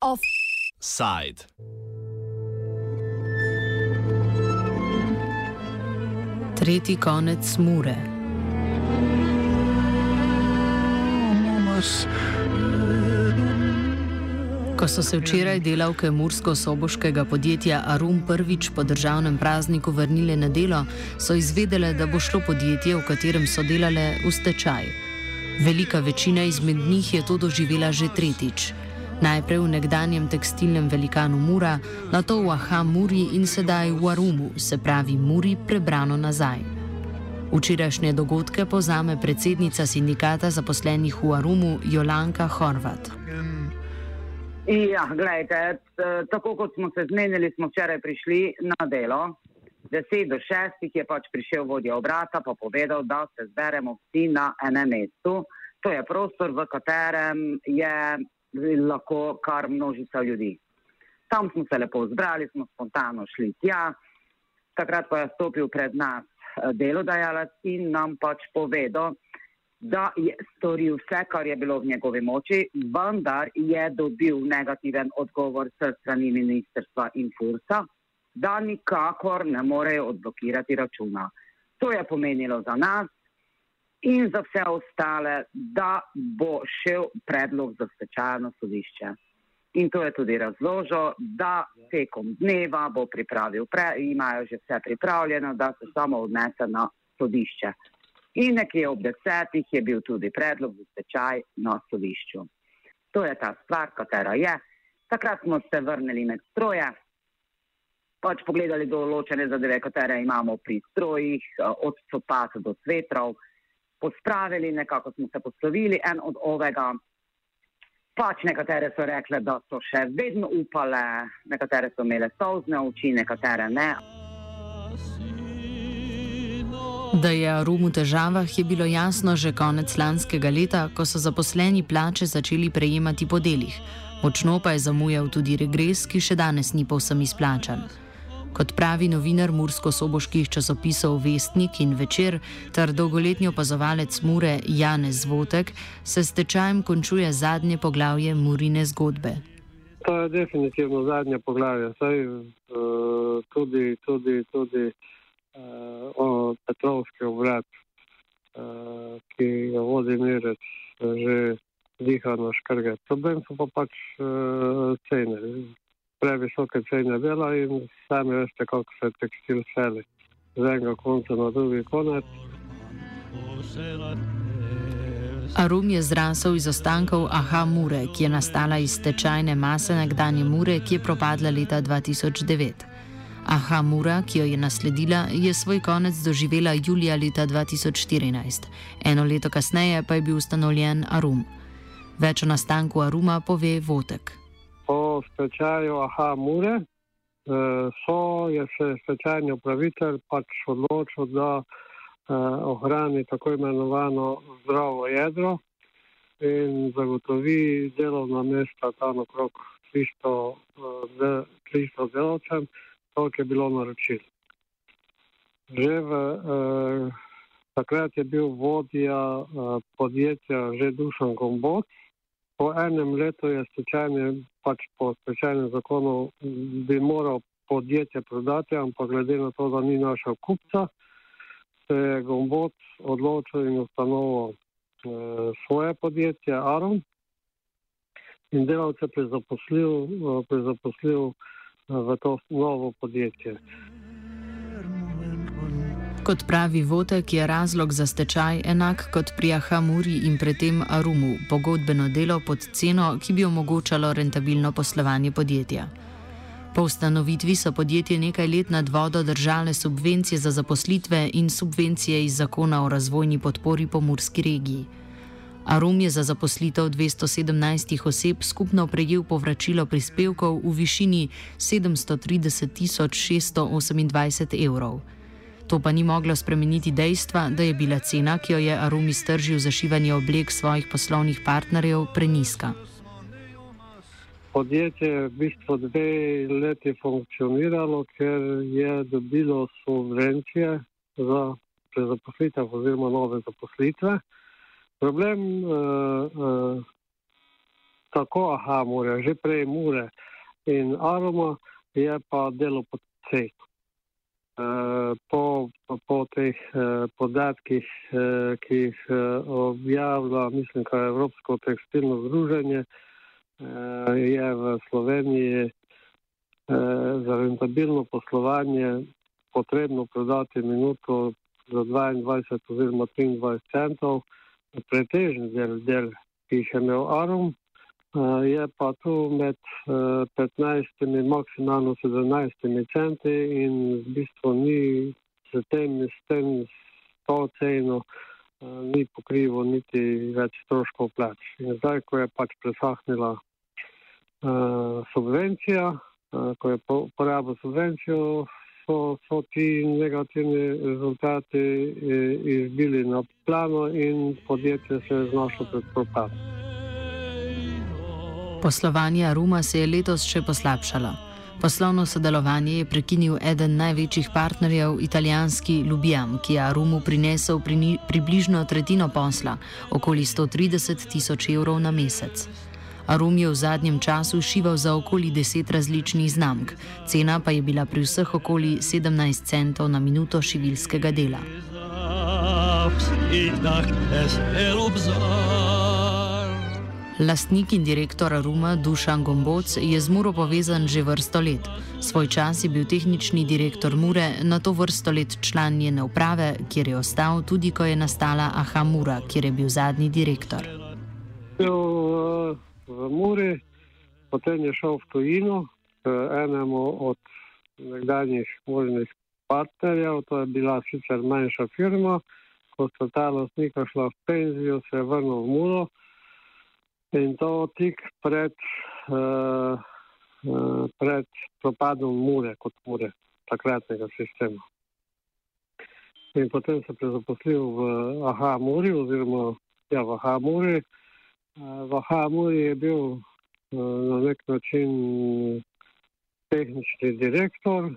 Offside. Tretji konec mure. Ko so se včeraj delavke mursko-soboškega podjetja Arum prvič po državnem prazniku vrnile na delo, so izvedele, da bo šlo podjetje, v katerem so delale, v stečaj. Velika večina izmed njih je to doživela že tretjič. Najprej v nekdanjem tekstilnem velikanu Mura, nato v Aha Muri in sedaj v Arumu, se pravi Muri prebrano nazaj. Včerajšnje dogodke povzame predsednica sindikata zaposlenih v Arumu Jolanka Horvat. Ja, gledajte, tako kot smo se zmenili, smo včeraj prišli na delo. Deset do šestih je pač prišel vodja obrata, pa povedal, da se zberemo vsi na enem mestu. To je prostor, v katerem je lahko kar množica ljudi. Tam smo se lepo zbrali, smo spontano šli tja. Takrat pa je stopil pred nas delodajalec in nam pač povedal, da je storil vse, kar je bilo v njegovi moči, vendar je dobil negativen odgovor s strani ministrstva in fursa, da nikakor ne morejo odblokirati računa. To je pomenilo za nas in za vse ostale, da bo šel predlog za stečajno sodišče. In to je tudi razložil, da tekom dneva bo pripravil, pre, imajo že vse pripravljeno, da se samo odnese na sodišče. In nekje ob desetih je bil tudi predlog za stečaj na sodišču. To je ta stvar, katera je. Takrat smo se vrnili med stroje, pač pogledali določene zadeve, katere imamo pri strojih, od copat do svetrov, pospravili, nekako smo se poslovili en od ovega. Pač nekatere so rekle, da so še vedno upale, nekatere so imele solzne oči, nekatere ne. Da je Arum v težavah, je bilo jasno že konec lanskega leta, ko so zaposleni plače začeli prejemati po delih. Močno pa je zamujal tudi regres, ki še danes ni povsem izplačan. Kot pravi novinar mursko-soboških časopisov Vestnik in Večer ter dolgoletni opazovalec Mure Janez Zvotek, se s tečajem končuje zadnje poglavje Murine zgodbe. To je definitivno zadnje poglavje. Saj, uh, tudi tudi, tudi uh, Petrovski obrat, uh, ki ga vodi Mirec, že diha na škrge. Problem so pa pač uh, cene previsoke cene dela in sami veste, kako se tekstil seli. Z enega konca na drugi konec. Arum je zrasel iz ostankov Aha Mure, ki je nastala iz tečajne mase nekdanje Mure, ki je propadla leta 2009. Aha Mura, ki jo je nasledila, je svoj konec doživela julija leta 2014. Eno leto kasneje pa je bil ustanovljen Arum. Več o nastanku Aruma pove Votek po stečaju Aha Mure eh, so, je se stečajni upravitelj pač odločil, da eh, ohrani tako imenovano zdravo jedro in zagotovi delovna mesta tam okrog 300, 300 delovcem, to je bilo naročil. Že v, eh, takrat je bil vodja eh, podjetja že Dušan Gomboc, po enem letu je stečajni, pač po stečajnem zakonu, bi moral podjetje prodati, ampak glede na to, da ni našel kupca, se je Gombot odločil in ustanovil e, svoje podjetje Aron in delavce prezaposlil, e, prezaposlil v to novo podjetje. Kot pravi Votek, je razlog za stečaj enak kot pri Ahamuri in predtem Arumu, pogodbeno delo pod ceno, ki bi omogočalo rentabilno poslovanje podjetja. Po ustanovitvi so podjetje nekaj let nad vodo držale subvencije za zaposlitve in subvencije iz zakona o razvojni podpori pomorski regiji. Arum je za zaposlitev 217 oseb skupno prejel povračilo prispevkov v višini 730 628 evrov. To pa ni moglo spremeniti dejstva, da je bila cena, ki jo je Arumi stržil za šivanje oblek svojih poslovnih partnerjev, preniska. podjetje je v bistvu dve leti funkcioniralo, ker je dobilo subvencije za prezaposlitev oziroma nove zaposlitve. Problem uh, uh, tako aha, mure, že prej mure in aroma je pa delo pod cejko. Uh, po, po teh uh, podatkih, uh, ki jih uh, objavlja, mislim, kaj Evropsko tekstilno združenje, uh, je v Sloveniji eh, za rentabilno poslovanje potrebno prodati minuto za 22 oziroma 23 centov. Pretežni del, del ki jih je imel Arum, eh, je pa tu med 15 in maksimalno 17 centi in v bistvu ni s tem, s tem, s to ceno ni pokrivo niti več stroškov plač. In zdaj, ko je pač presahnila uh, subvencija, uh, ko je po, porabil subvencijo, so, so ti negativni rezultati eh, izbili na plano in podjetje se je znašlo pred propadom. Poslovanje Aruma se je letos še poslabšalo. Poslovno sodelovanje je prekinil eden največjih partnerjev, italijanski Ljubljan, ki je Arumu prinesel pri, približno tretjino posla, okoli 130 tisoč evrov na mesec. Arum je v zadnjem času šival za okoli 10 različnih znamk, cena pa je bila pri vseh okoli 17 centov na minuto šivilskega dela. Lastnik in direktor Aruma Dušan Gomboc je z Muro povezan že vrsto let. Svoj čas je bil tehnični direktor Mure, na to vrsto let član njene uprave, kjer je ostal tudi, ko je nastala Aha Mura, kjer je bil zadnji direktor. Uh v Muri, potem je šel v tujino k enemu od nekdanjih možnih partnerjev, to je bila sicer manjša firma, ko so ta lastnika šla v penzijo, se je vrnil v Muro in to tik pred, uh, uh, pred propadom Mure kot Mure, takratnega sistema. In potem se je prezaposlil v Aha Muri oziroma ja, v Aha Muri. V Hamuri je bil na nek način tehnični direktor.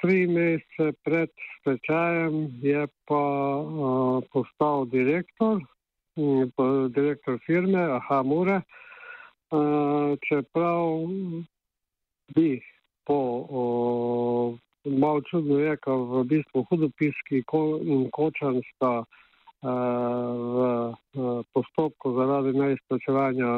Tri mesece pred stečajem je pa postal direktor, direktor firme Hamure. Čeprav bi po malo čudno je, ker v bistvu hudopiski in kočan sta v postopku zaradi neizplačevanja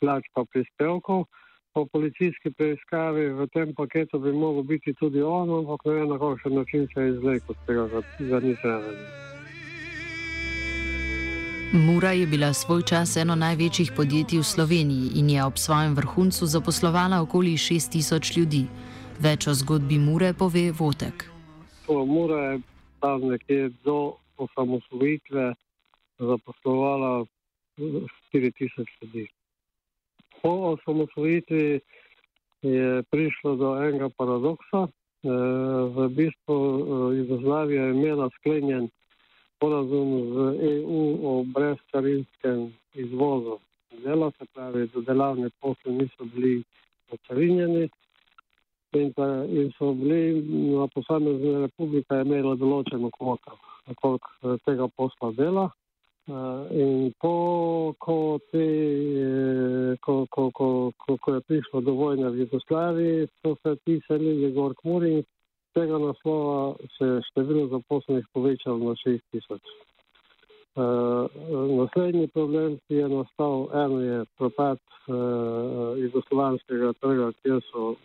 plač pa prispevkov. Po policijski preiskavi v tem paketu bi mogel biti tudi on, ampak ne vem, na kakšen način se je izvlekel z tega, za nisem vedel. Mura je bila svoj čas eno največjih podjetij v Sloveniji in je ob svojem vrhuncu zaposlovala okoli 6000 ljudi. Več o zgodbi Mure pove Votek. Mura je tam nekje do osamosvojitve zaposlovala 4000 ljudi. Po osamosvojitvi je prišlo do enega paradoksa. Eh, v bistvu eh, Jugoslavija je imela sklenjen porazum z EU o brezcarinskem izvozu dela, se pravi, da delavne posle niso bili ocarinjeni in, pa, in so bili na posamezne republike imeli določeno kvoto koliko eh, tega posla dela. Uh, in po, ko, te, eh, ko, ko, ko, ko, ko je prišlo do vojne v Jugoslaviji, so se ti selili gor k Muri in tega naslova se je število zaposlenih povečalo na 6000. Uh, naslednji problem, ki je nastal, eno je propad uh, jugoslovanskega trga, kjer so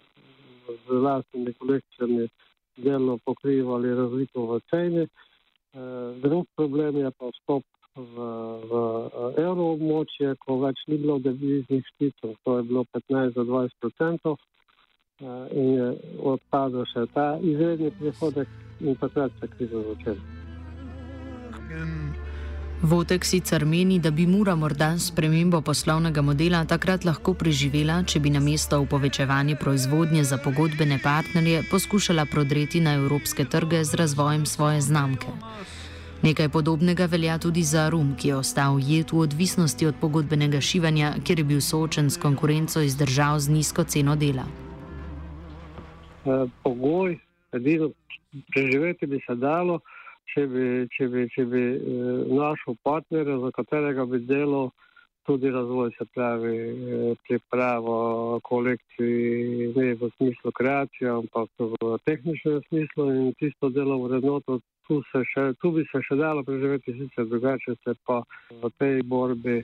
z vlastnimi kolekcijami delno pokrivali razliko v ceni. Uh, Eh, drug problem je pa vstop v, v eh, evroobmočje, ko več ni bilo deviznih šticov, to je bilo 15 do 20 odstotkov eh, in je odpadel še ta izredni prihodek in takrat se kriza začela. Votek sicer meni, da bi Mura morda s premembo poslovnega modela takrat lahko preživela, če bi na mesto v povečevanje proizvodnje za pogodbene partnerje poskušala prodreti na evropske trge z razvojem svoje znamke. Nekaj podobnega velja tudi za rum, ki je ostal jet v odvisnosti od pogodbenega šivanja, ker je bil soočen s konkurenco iz držav z nizko ceno dela. E, pogoj, edino preživeti bi se dalo, če bi, če bi, če bi e, našel partnerja, za katerega bi delal tudi razvoj, se pravi, e, pripravo kolekcij, ne v smislu kreacije, ampak v tehničnem smislu in tisto delo vrednoto tu, še, tu bi se še dalo preživeti, sicer drugače se pa v tej borbi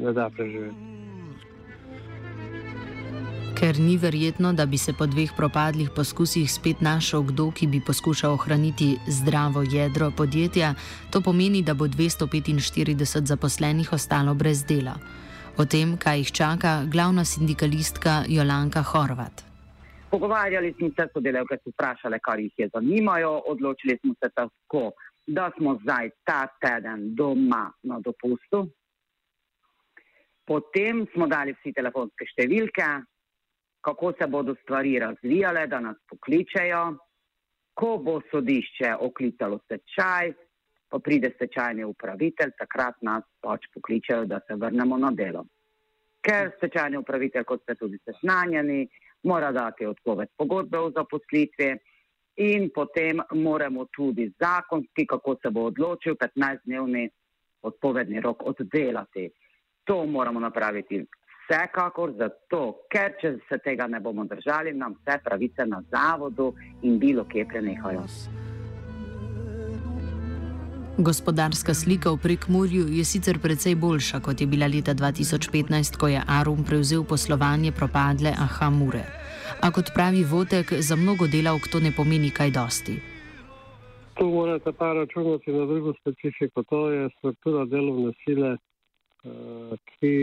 ne da preživeti. Ker ni verjetno, da bi se po dveh propadlih poskusih spet našel kdo, ki bi poskušal ohraniti zdravo jedro podjetja, to pomeni, da bo 245 zaposlenih ostalo brez dela. O tem, kaj jih čaka, glavna sindikalistka Jolanka Horvat. Pogovarjali smo se, sodelavke so vprašali, kar jih je zanimajo. Odločili smo se tako, da smo zdaj ta teden doma na dopustu. Potem smo dali vsi telefonske številke, kako se bodo stvari razvijale, da nas pokličejo. Ko bo sodišče oklicalo stečaj, pa pride stečajni upravitelj, takrat nas pač pokličejo, da se vrnemo na delo. Ker stečajni upravitelj, kot ste tudi seznanjeni, mora dati odpoved pogodbe o zaposlitvi in potem moramo tudi zakonski, kako se bo odločil, 15-dnevni odpovedni rok oddelati. To moramo napraviti vsekakor zato, ker če se tega ne bomo držali, nam vse pravice na zavodu in bilo kje prenehajo. Gospodarska slika v prekmurju je sicer precej boljša, kot je bila leta 2015, ko je Arum prevzel poslovanje propadle Ahamure. A kot pravi Votek, za mnogo delavk to ne pomeni kaj dosti. Tu morate pa računati na drugo specifiko, to je struktura delovne sile, ki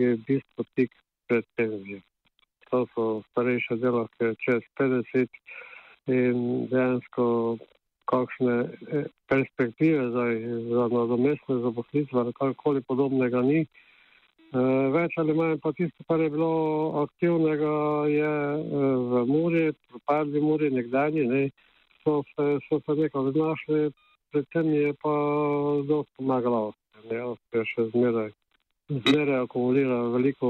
je v bistvu tik pred penzijo. To so starejše delavke čez 50 in dejansko kakšne eh, perspektive za, za nadomestne zaposlitve ali karkoli podobnega ni. Eh, več ali manj pa tisto, kar je bilo aktivnega, je eh, v Muri, propadli Muri, nekdani, ne, so, se, so se nekaj znašli, predvsem je pa dosti pomagalo, ne, je še zmeraj, zmeraj akumulira veliko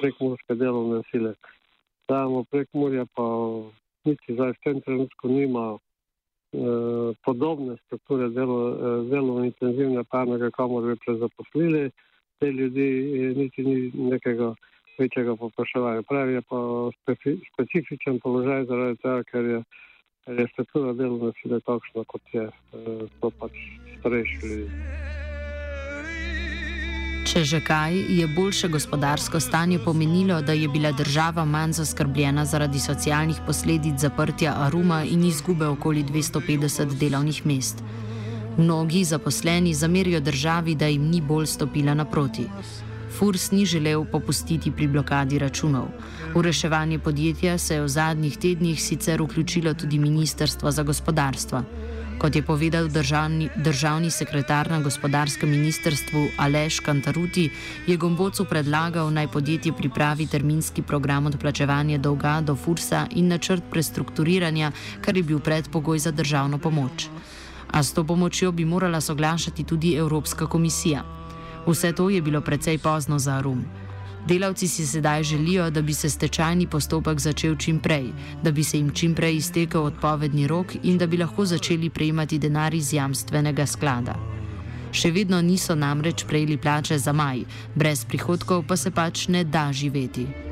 prekmurske delovne sile. Samo prekmurja pa niti zdaj v tem trenutku nima Eh, podobne strukture zelo, eh, zelo intenzivne panoge, kamor bi prezaposlili te ljudi, niti ni nekega večjega popraševanja. Pravi je pa specifičen položaj zaradi tega, ker je, ker je struktura delovne sile takšna, kot je, eh, to pač starejši ljudi. Če že kaj, je boljše gospodarsko stanje pomenilo, da je bila država manj zaskrbljena zaradi socialnih posledic zaprtja Aruma in izgube okoli 250 delovnih mest. Mnogi zaposleni zamerijo državi, da jim ni bolj stopila naproti. Furs ni želel popustiti pri blokadi računov. V reševanje podjetja se je v zadnjih tednih sicer vključilo tudi Ministrstvo za gospodarstvo. Kot je povedal državni, državni sekretar na gospodarskem ministrstvu Aleš Kantaruti, je Gombocu predlagal naj podjetje pripravi terminski program odplačevanja dolga do Fursa in načrt prestrukturiranja, kar je bil predpogoj za državno pomoč. A s to pomočjo bi morala soglašati tudi Evropska komisija. Vse to je bilo precej pozno za Rum. Delavci si sedaj želijo, da bi se stečajni postopek začel čim prej, da bi se jim čim prej iztekel odpovedni rok in da bi lahko začeli prejemati denar iz jamstvenega sklada. Še vedno niso namreč prejeli plače za maj, brez prihodkov pa se pač ne da živeti.